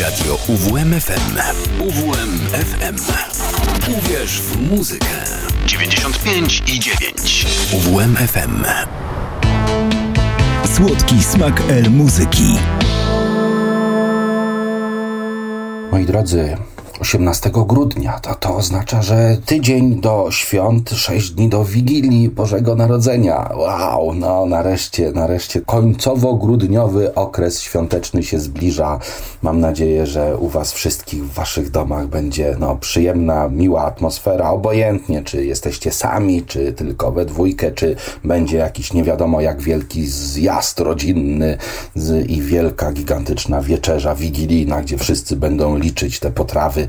Radio UWMFM. UWMFM. Uwierz w muzykę. 95 i 9. UWMFM. Słodki smak El muzyki. Moi drodzy, 18 grudnia. To, to oznacza, że tydzień do świąt, 6 dni do Wigilii Bożego Narodzenia. Wow, no nareszcie, nareszcie końcowo-grudniowy okres świąteczny się zbliża. Mam nadzieję, że u Was wszystkich w Waszych domach będzie no, przyjemna, miła atmosfera, obojętnie czy jesteście sami, czy tylko we dwójkę, czy będzie jakiś nie wiadomo jak wielki zjazd rodzinny i wielka, gigantyczna wieczerza wigilijna, gdzie wszyscy będą liczyć te potrawy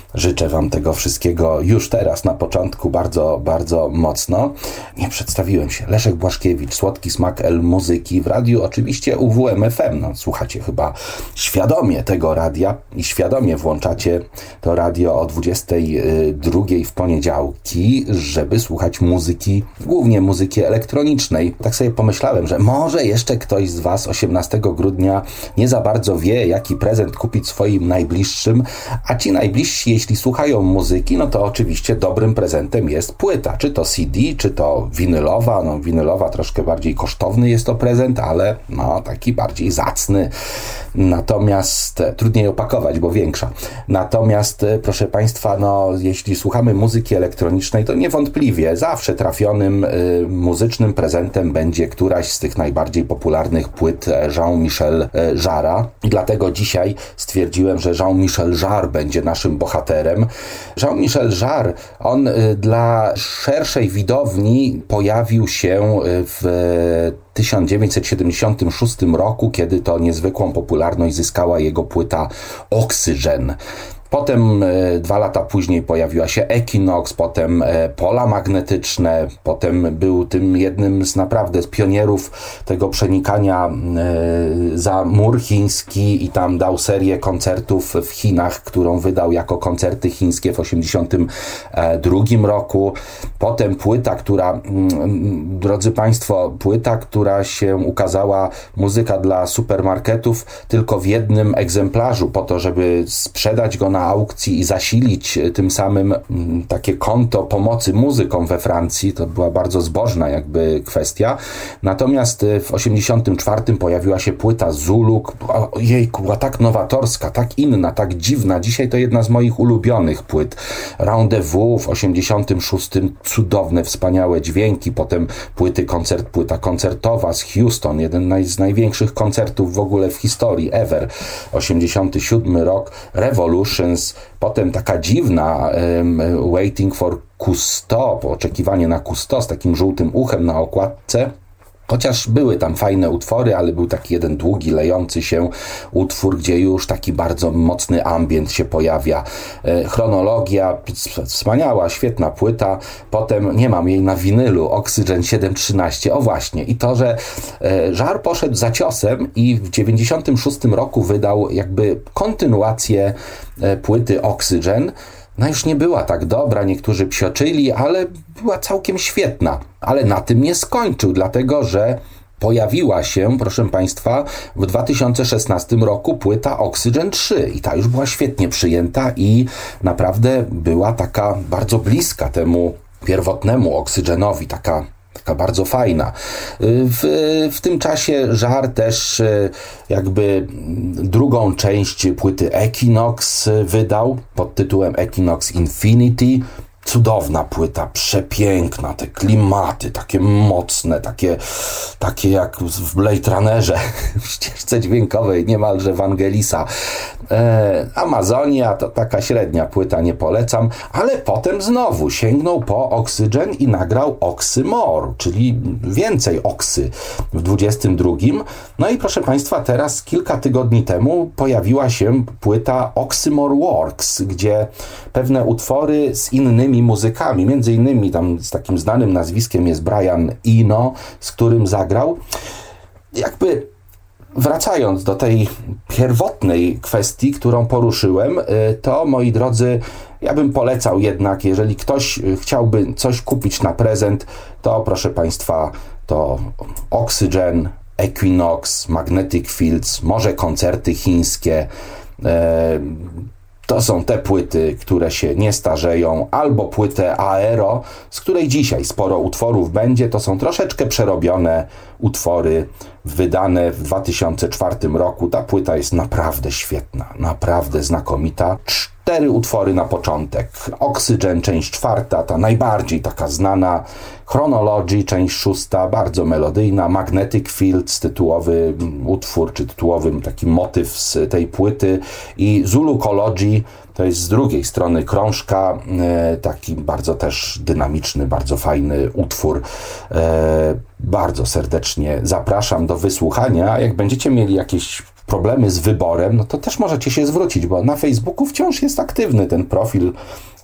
Życzę Wam tego wszystkiego już teraz, na początku, bardzo, bardzo mocno. Nie przedstawiłem się. Leszek Błaszkiewicz, Słodki Smak El Muzyki w radiu, oczywiście UWMFM. No, słuchacie chyba świadomie tego radia i świadomie włączacie to radio o 22 w poniedziałki, żeby słuchać muzyki, głównie muzyki elektronicznej. Tak sobie pomyślałem, że może jeszcze ktoś z Was 18 grudnia nie za bardzo wie, jaki prezent kupić swoim najbliższym, a ci najbliżsi, jeśli słuchają muzyki, no to oczywiście dobrym prezentem jest płyta, czy to CD, czy to winylowa. No, winylowa troszkę bardziej kosztowny jest to prezent, ale no, taki bardziej zacny. Natomiast e, trudniej opakować, bo większa. Natomiast, e, proszę Państwa, no, jeśli słuchamy muzyki elektronicznej, to niewątpliwie zawsze trafionym y, muzycznym prezentem będzie któraś z tych najbardziej popularnych płyt Jean-Michel Jara. I dlatego dzisiaj stwierdziłem, że Jean-Michel Jarre będzie naszym bohaterem bohaterem. Jean-Michel Jarre, on y, dla szerszej widowni pojawił się y, w 1976 roku, kiedy to niezwykłą popularność zyskała jego płyta Oxygen. Potem e, dwa lata później pojawiła się Equinox, potem e, pola magnetyczne, potem był tym jednym z naprawdę pionierów tego przenikania e, za mur chiński i tam dał serię koncertów w Chinach, którą wydał jako koncerty chińskie w 1982 roku. Potem płyta, która, drodzy Państwo, płyta, która się ukazała, muzyka dla supermarketów, tylko w jednym egzemplarzu, po to, żeby sprzedać go na aukcji i zasilić e, tym samym mm, takie konto pomocy muzykom we Francji. To była bardzo zbożna jakby kwestia. Natomiast e, w 84 pojawiła się płyta Zulu. Jej, była tak nowatorska, tak inna, tak dziwna. Dzisiaj to jedna z moich ulubionych płyt. Rendezvous w 86 cudowne, wspaniałe dźwięki. Potem płyty koncert, płyta koncertowa z Houston, jeden z największych koncertów w ogóle w historii ever. 87 rok Revolution potem taka dziwna Waiting for Cousteau, oczekiwanie na Cousteau z takim żółtym uchem na okładce. Chociaż były tam fajne utwory, ale był taki jeden długi, lejący się utwór, gdzie już taki bardzo mocny ambient się pojawia. E, chronologia, wspaniała, świetna płyta. Potem nie mam jej na winylu, Oxygen 713. O właśnie. I to, że e, Żar poszedł za ciosem i w 96 roku wydał jakby kontynuację e, płyty Oxygen no już nie była tak dobra, niektórzy psioczyli, ale była całkiem świetna. Ale na tym nie skończył, dlatego że pojawiła się, proszę Państwa, w 2016 roku płyta Oxygen 3 i ta już była świetnie przyjęta i naprawdę była taka bardzo bliska temu pierwotnemu Oxygenowi, taka taka bardzo fajna. W, w tym czasie Żar też e, jakby drugą część płyty Equinox wydał pod tytułem Equinox Infinity. Cudowna płyta, przepiękna, te klimaty takie mocne, takie, takie jak w Blade Runnerze, w ścieżce dźwiękowej niemalże Wangelisa. E, Amazonia to taka średnia płyta, nie polecam, ale potem znowu sięgnął po Oxygen i nagrał Oxymore, czyli więcej oksy w 22. No i proszę Państwa, teraz kilka tygodni temu pojawiła się płyta Oxymore Works, gdzie pewne utwory z innymi muzykami, między innymi tam z takim znanym nazwiskiem jest Brian Eno, z którym zagrał. Jakby wracając do tej pierwotnej kwestii, którą poruszyłem, y, to moi drodzy, ja bym polecał jednak, jeżeli ktoś chciałby coś kupić na prezent, to proszę Państwa, to Oxygen, Equinox, Magnetic Fields, może koncerty chińskie, to są te płyty, które się nie starzeją, albo płytę Aero, z której dzisiaj sporo utworów będzie. To są troszeczkę przerobione utwory wydane w 2004 roku. Ta płyta jest naprawdę świetna, naprawdę znakomita. Cztery utwory na początek. Oxygen, część czwarta, ta najbardziej taka znana. Chronology, część szósta, bardzo melodyjna. Magnetic Fields, tytułowy utwór, czy tytułowy taki motyw z tej płyty. I Zulukology, to jest z drugiej strony krążka, e, taki bardzo też dynamiczny, bardzo fajny utwór. E, bardzo serdecznie zapraszam do wysłuchania. Jak będziecie mieli jakieś problemy z wyborem, no to też możecie się zwrócić, bo na Facebooku wciąż jest aktywny ten profil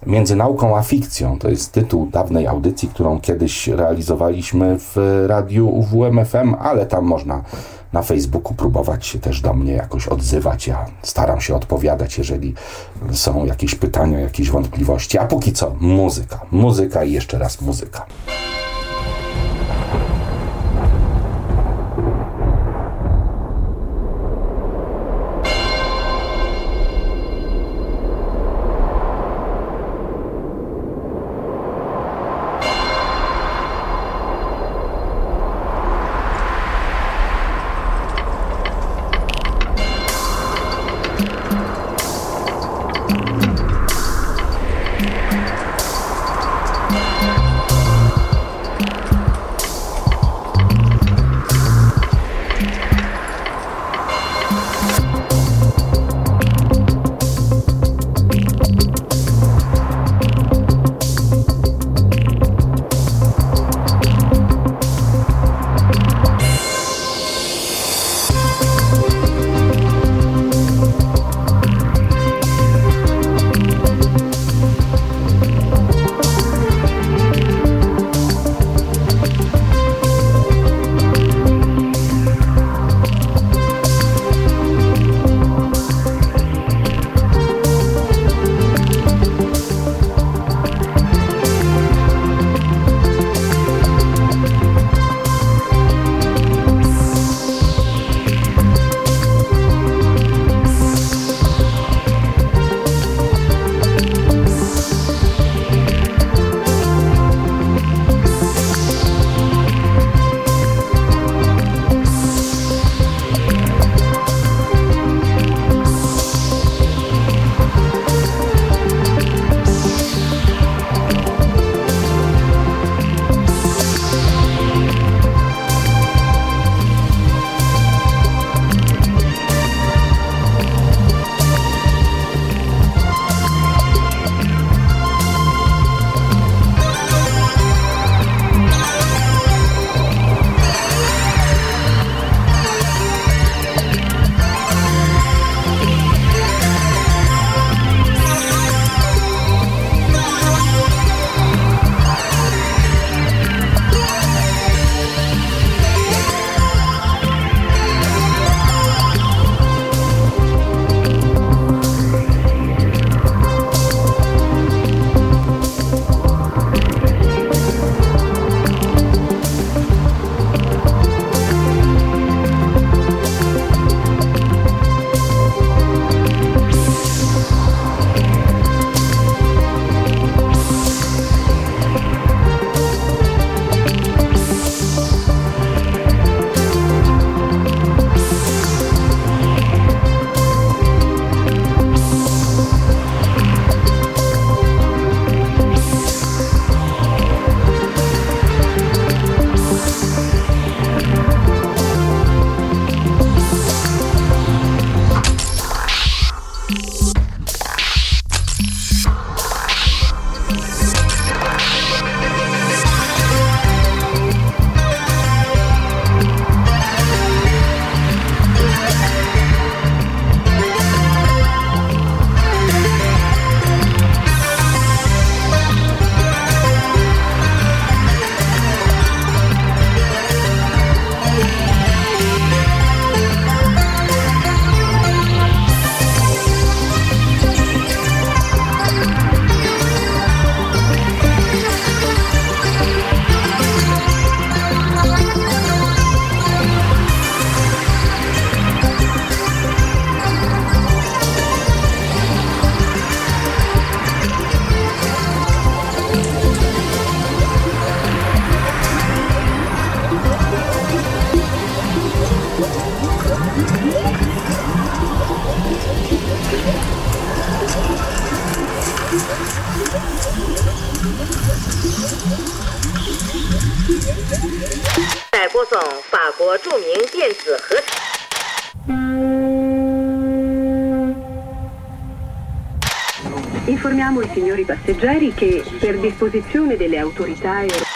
między nauką a fikcją. To jest tytuł dawnej audycji, którą kiedyś realizowaliśmy w radiu UWMFM, ale tam można na Facebooku próbować się też do mnie jakoś odzywać. Ja staram się odpowiadać, jeżeli są jakieś pytania, jakieś wątpliwości. A póki co muzyka. Muzyka i jeszcze raz muzyka. passeggeri che, per disposizione delle autorità europee,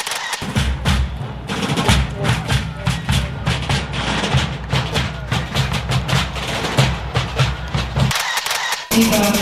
Thank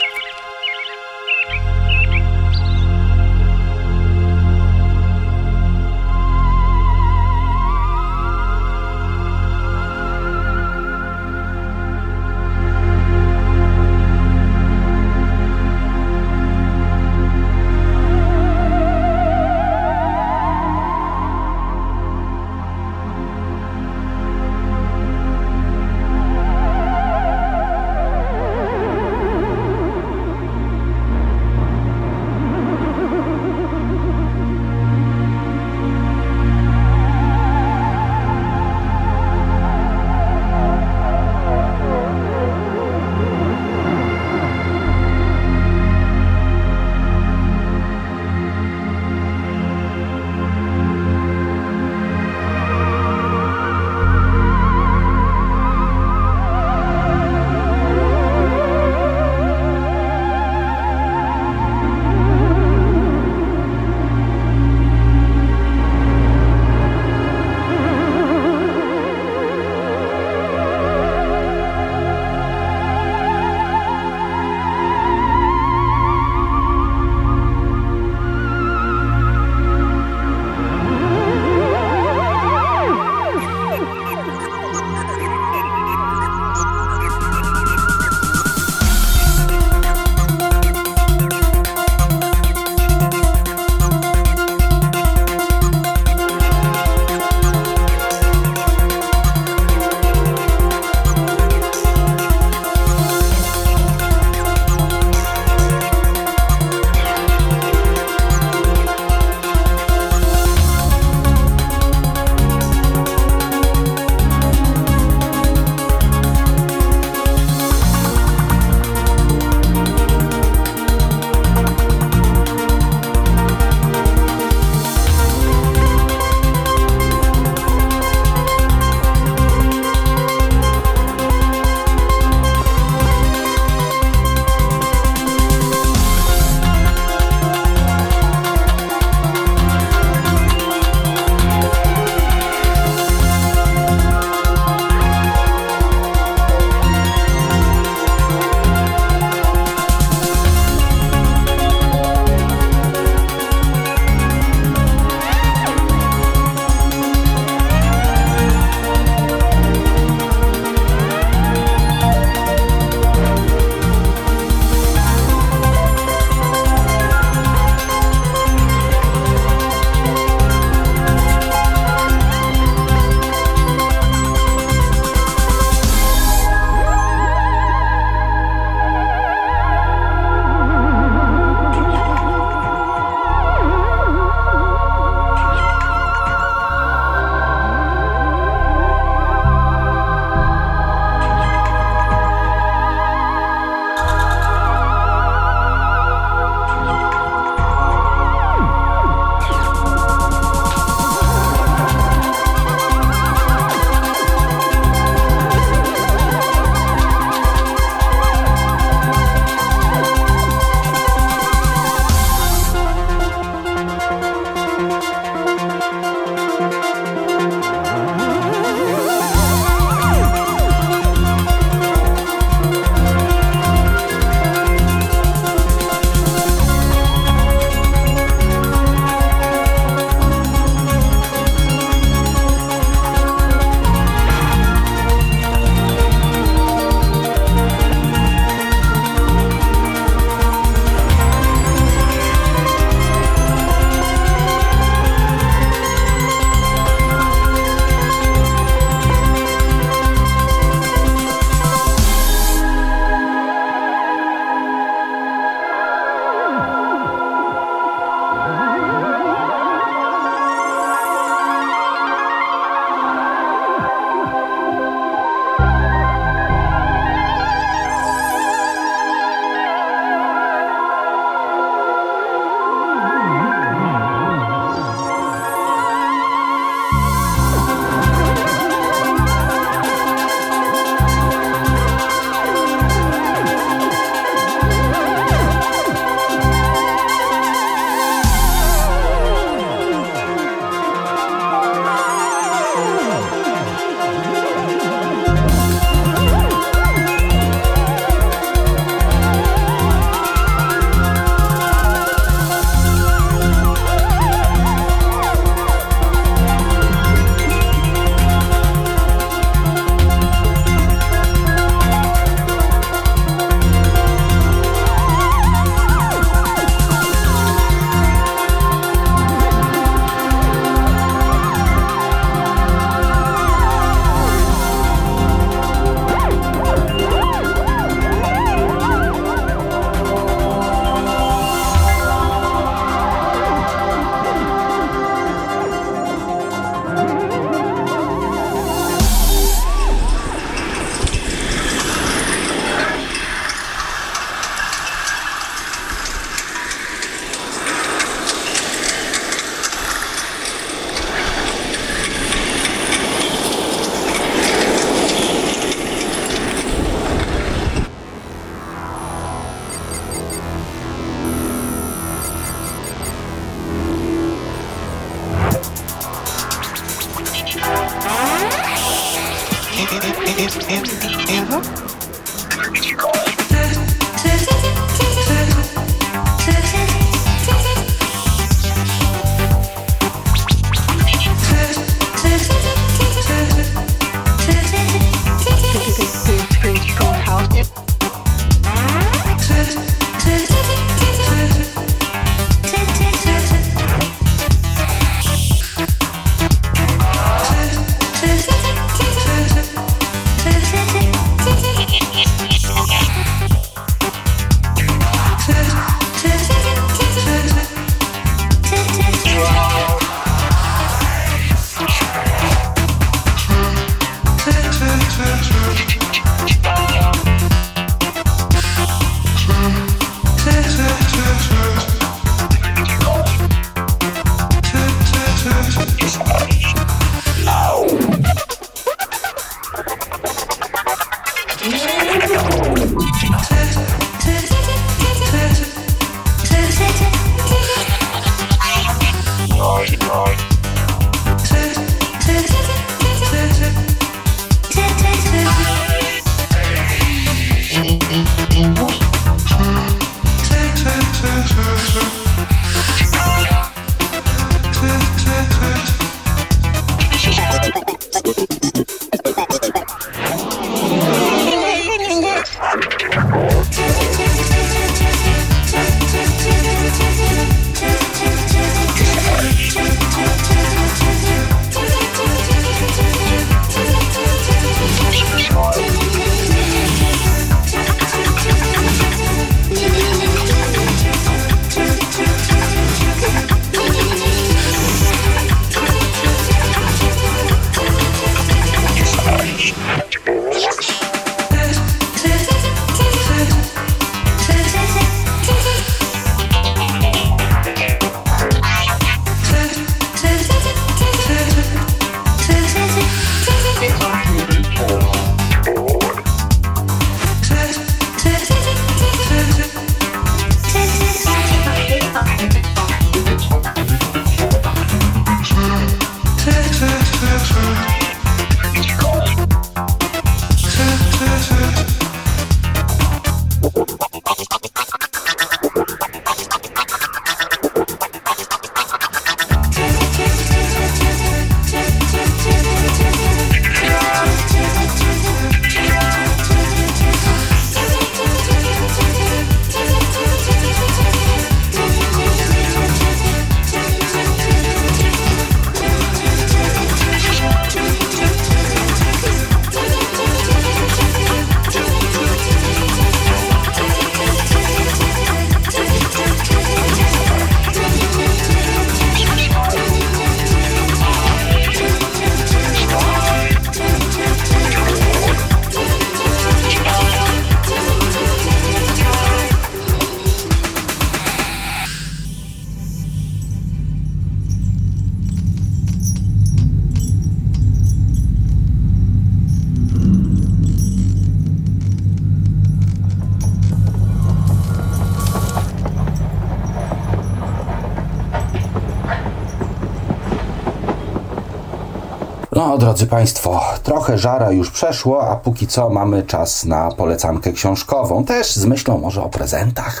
drodzy Państwo, trochę żara już przeszło, a póki co mamy czas na polecankę książkową. Też z myślą może o prezentach.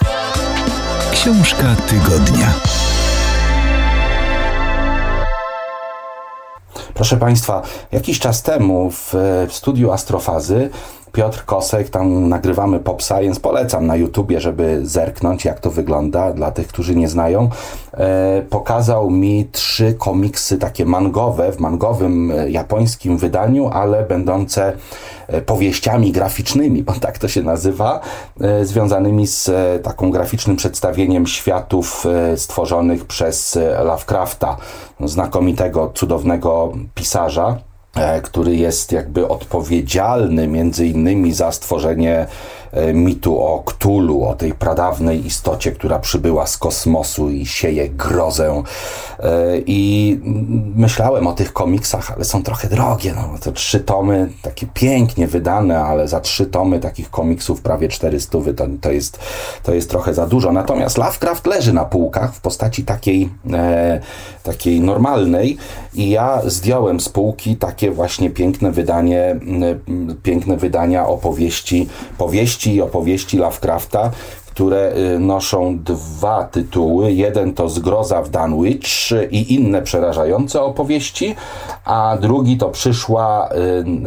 Książka tygodnia. Proszę Państwa, jakiś czas temu w, w studiu Astrofazy Piotr Kosek, tam nagrywamy Pop Science, polecam na YouTubie, żeby zerknąć jak to wygląda dla tych, którzy nie znają. E, pokazał mi trzy komiksy takie mangowe, w mangowym e, japońskim wydaniu, ale będące e, powieściami graficznymi, bo tak to się nazywa, e, związanymi z taką graficznym przedstawieniem światów stworzonych przez Lovecrafta, znakomitego, cudownego pisarza. E, który jest jakby odpowiedzialny między innymi za stworzenie E, mitu o Ktulu, o tej pradawnej istocie, która przybyła z kosmosu i sieje grozę. E, I myślałem o tych komiksach, ale są trochę drogie. No, to trzy tomy, takie pięknie wydane, ale za trzy tomy takich komiksów prawie 400 to, to, jest, to jest trochę za dużo. Natomiast Lovecraft leży na półkach w postaci takiej, e, takiej normalnej i ja zdjąłem z półki takie takie właśnie piękne wydanie, piękne wydania opowieści, powieści i opowieści Lovecrafta, które y, noszą dwa tytuły. Jeden to Zgroza w Dunwich i inne przerażające opowieści, a drugi to Przyszła y,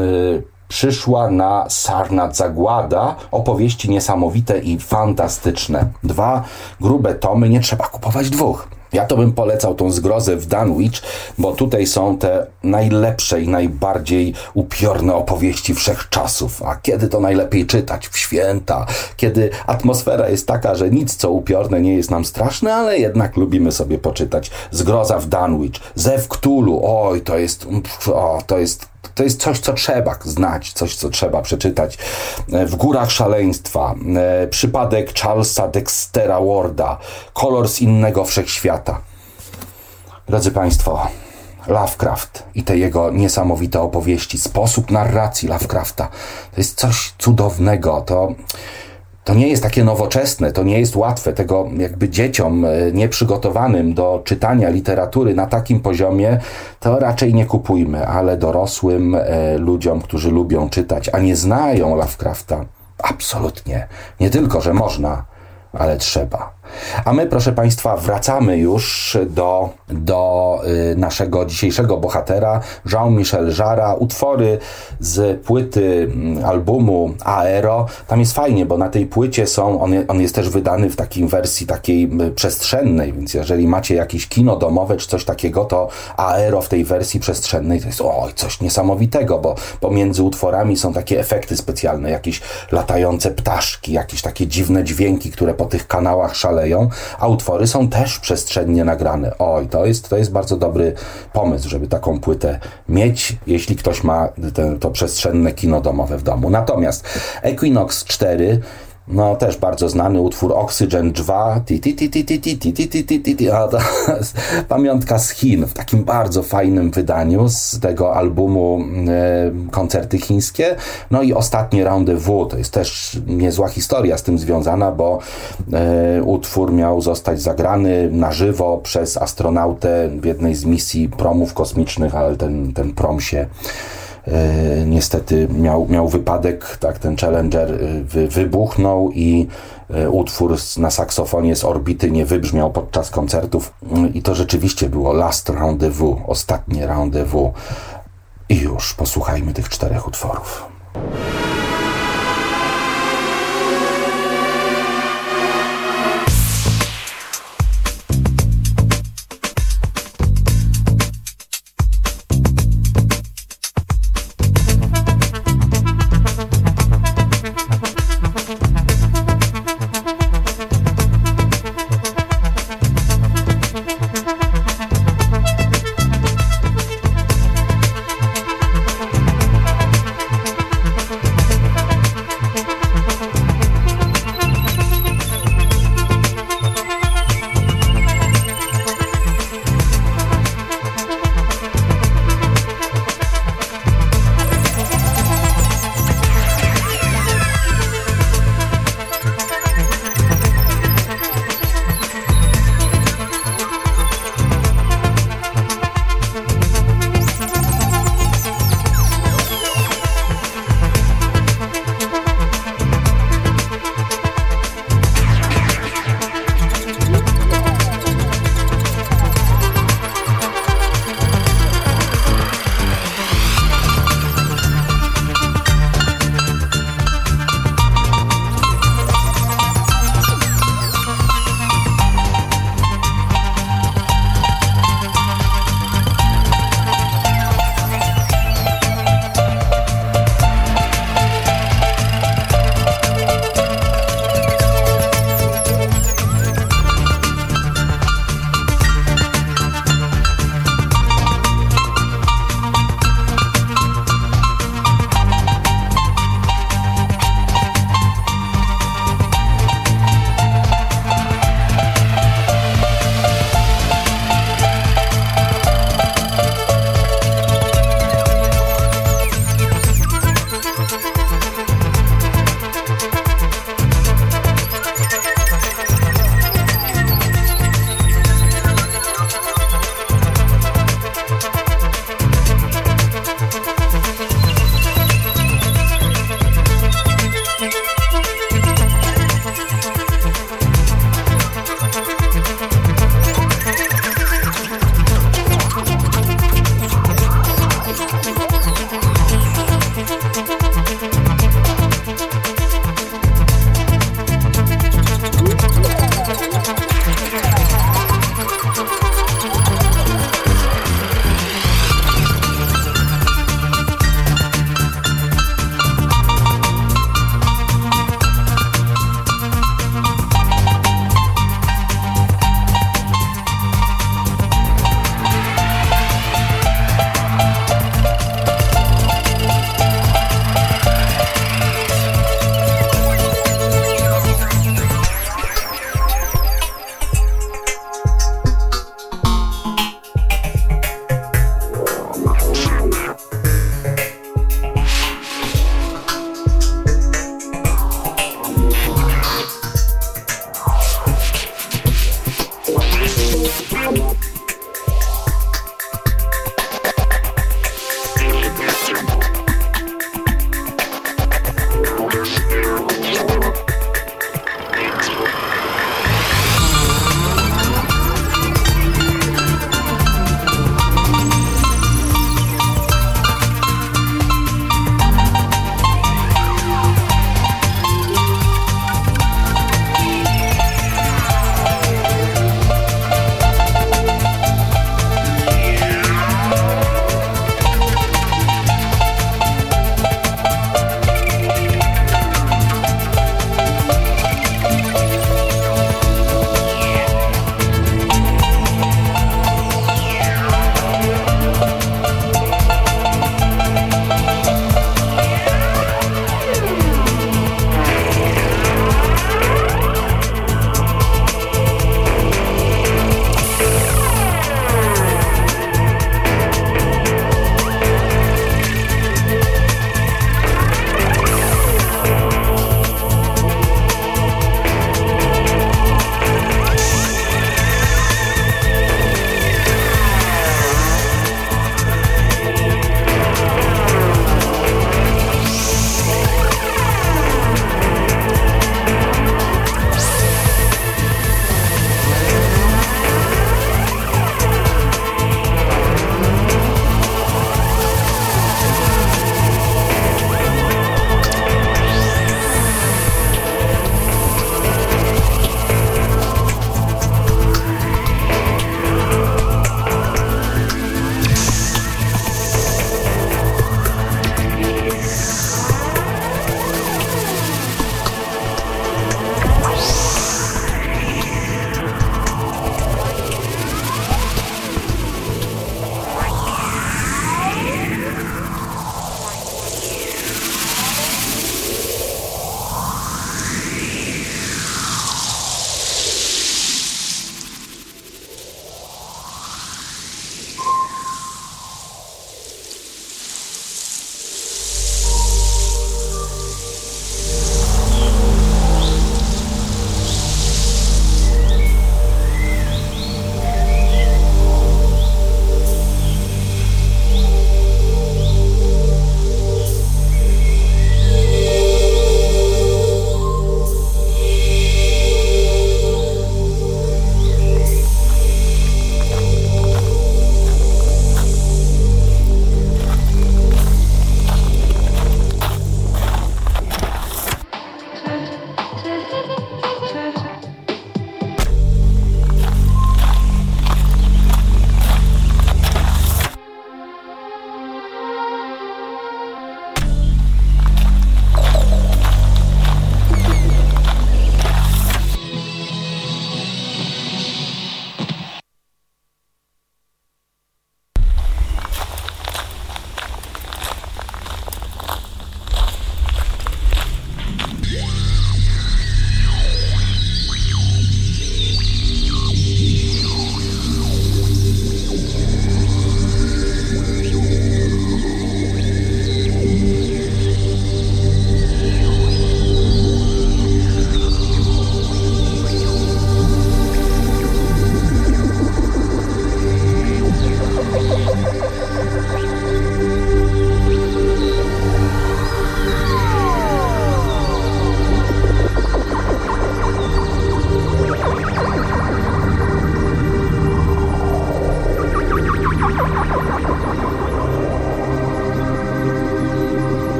y, przyszła na Sarnat Zagłada. Opowieści niesamowite i fantastyczne. Dwa grube tomy, nie trzeba kupować dwóch. Ja to bym polecał tą zgrozę w Dunwich, bo tutaj są te najlepsze i najbardziej upiorne opowieści wszechczasów. A kiedy to najlepiej czytać? W święta, kiedy atmosfera jest taka, że nic co upiorne nie jest nam straszne, ale jednak lubimy sobie poczytać. Zgroza w Dunwich, Zew Cthulhu, oj, to jest, o, to jest to jest coś, co trzeba znać, coś, co trzeba przeczytać. E, w Górach Szaleństwa, e, przypadek Charlesa Dextera Warda, kolor z innego wszechświata. Drodzy Państwo, Lovecraft i te jego niesamowite opowieści, sposób narracji Lovecrafta, to jest coś cudownego. To to nie jest takie nowoczesne, to nie jest łatwe. Tego jakby dzieciom e, nieprzygotowanym do czytania literatury na takim poziomie, to raczej nie kupujmy, ale dorosłym e, ludziom, którzy lubią czytać, a nie znają Lovecrafta, absolutnie. Nie tylko, że można, ale trzeba. A my, proszę Państwa, wracamy już do, do y, naszego dzisiejszego bohatera, Jean-Michel Jara. Utwory z płyty mm, albumu Aero. Tam jest fajnie, bo na tej płycie są, on, on jest też wydany w takiej wersji takiej przestrzennej, więc jeżeli macie jakieś kino domowe czy coś takiego, to Aero w tej wersji przestrzennej to jest oj, coś niesamowitego, bo pomiędzy utworami są takie efekty specjalne, jakieś latające ptaszki, jakieś takie dziwne dźwięki, które po tych kanałach szaleją szaleją, a utwory są też przestrzennie nagrane. Oj, to jest, to jest bardzo dobry pomysł, żeby taką płytę mieć, jeśli ktoś ma te, to przestrzenne kino domowe w domu. Natomiast Equinox 4 no też bardzo znany utwór Oxygen 2. Pamiątka z Chin w takim bardzo fajnym wydaniu z tego albumu koncerty chińskie. No i ostatnie Rendezvous to jest też niezła historia z tym związana, bo utwór miał zostać zagrany na żywo przez astronautę w jednej z misji promów kosmicznych, ale ten, ten prom się niestety miał, miał wypadek, tak, ten Challenger e, wy, wybuchnął i e, utwór na saksofonie z orbity nie wybrzmiał podczas koncertów i to rzeczywiście było last rendezvous, ostatnie rendezvous i już posłuchajmy tych czterech utworów.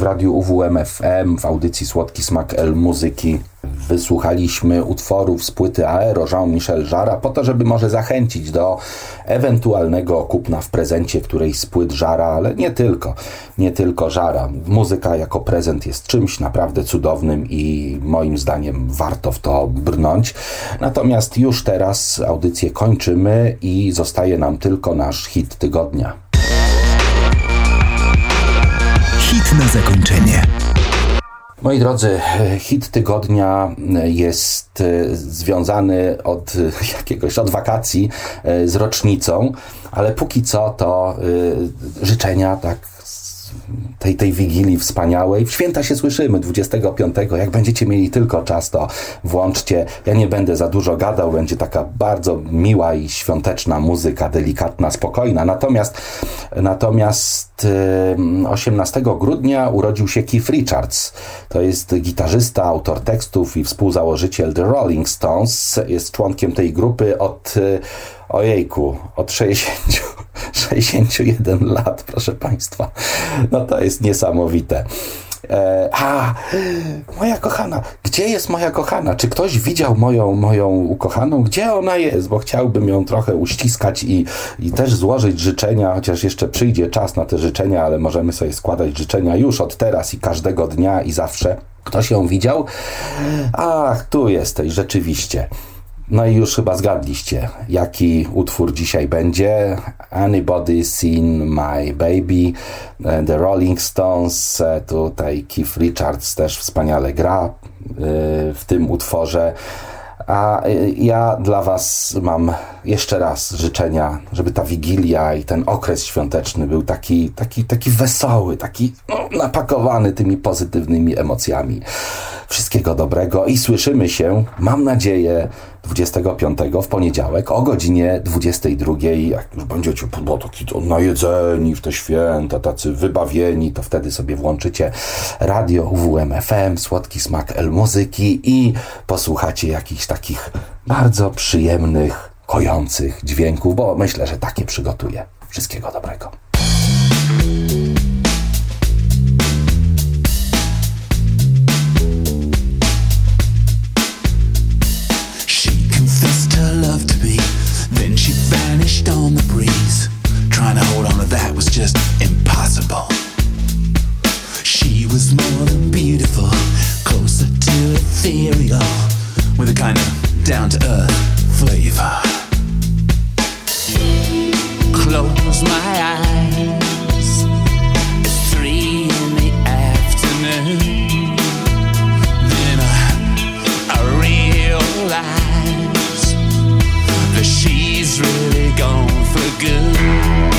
W radiu UWMFM w audycji Słodki Smak El Muzyki wysłuchaliśmy utworów z płyty Aero Jean-Michel Jara po to, żeby może zachęcić do ewentualnego kupna w prezencie którejś z płyt Żara, ale nie tylko, nie tylko Żara. Muzyka jako prezent jest czymś naprawdę cudownym i moim zdaniem warto w to brnąć. Natomiast już teraz audycję kończymy i zostaje nam tylko nasz hit tygodnia. Na zakończenie. Moi drodzy, hit tygodnia jest e, związany od jakiegoś, od wakacji e, z rocznicą, ale póki co to e, życzenia tak tej, tej wigilii wspaniałej. W święta się słyszymy 25. Jak będziecie mieli tylko czas, to włączcie. Ja nie będę za dużo gadał, będzie taka bardzo miła i świąteczna muzyka, delikatna, spokojna. Natomiast, natomiast 18 grudnia urodził się Keith Richards. To jest gitarzysta, autor tekstów i współzałożyciel The Rolling Stones. Jest członkiem tej grupy od ojejku, od 60, 61 lat, proszę Państwa. No to jest niesamowite. E, a, moja kochana, gdzie jest moja kochana? Czy ktoś widział moją, moją ukochaną? Gdzie ona jest? Bo chciałbym ją trochę uściskać i, i też złożyć życzenia, chociaż jeszcze przyjdzie czas na te życzenia, ale możemy sobie składać życzenia już od teraz i każdego dnia i zawsze. Ktoś ją widział? Ach, tu jesteś, rzeczywiście. No i już chyba zgadliście, jaki utwór dzisiaj będzie. Anybody Seen My Baby, e, The Rolling Stones, e, tutaj Keith Richards też wspaniale gra e, w tym utworze. A ja dla Was mam jeszcze raz życzenia, żeby ta wigilia i ten okres świąteczny był taki, taki, taki wesoły, taki no, napakowany tymi pozytywnymi emocjami. Wszystkiego dobrego i słyszymy się, mam nadzieję, 25 w poniedziałek o godzinie 22. Jak już będziecie no, taki najedzeni w te święta, tacy wybawieni, to wtedy sobie włączycie radio UWM FM, słodki smak El Muzyki i posłuchacie jakichś takich bardzo przyjemnych, kojących dźwięków, bo myślę, że takie przygotuję. Wszystkiego dobrego. On the breeze. Trying to hold on to that was just impossible. She was more than beautiful, closer to ethereal, with a kind of down to earth flavor. Close my eyes, it's three in the afternoon. Then I, I realize really gone for good.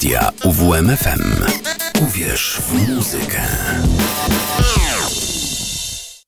Radia UWMFM.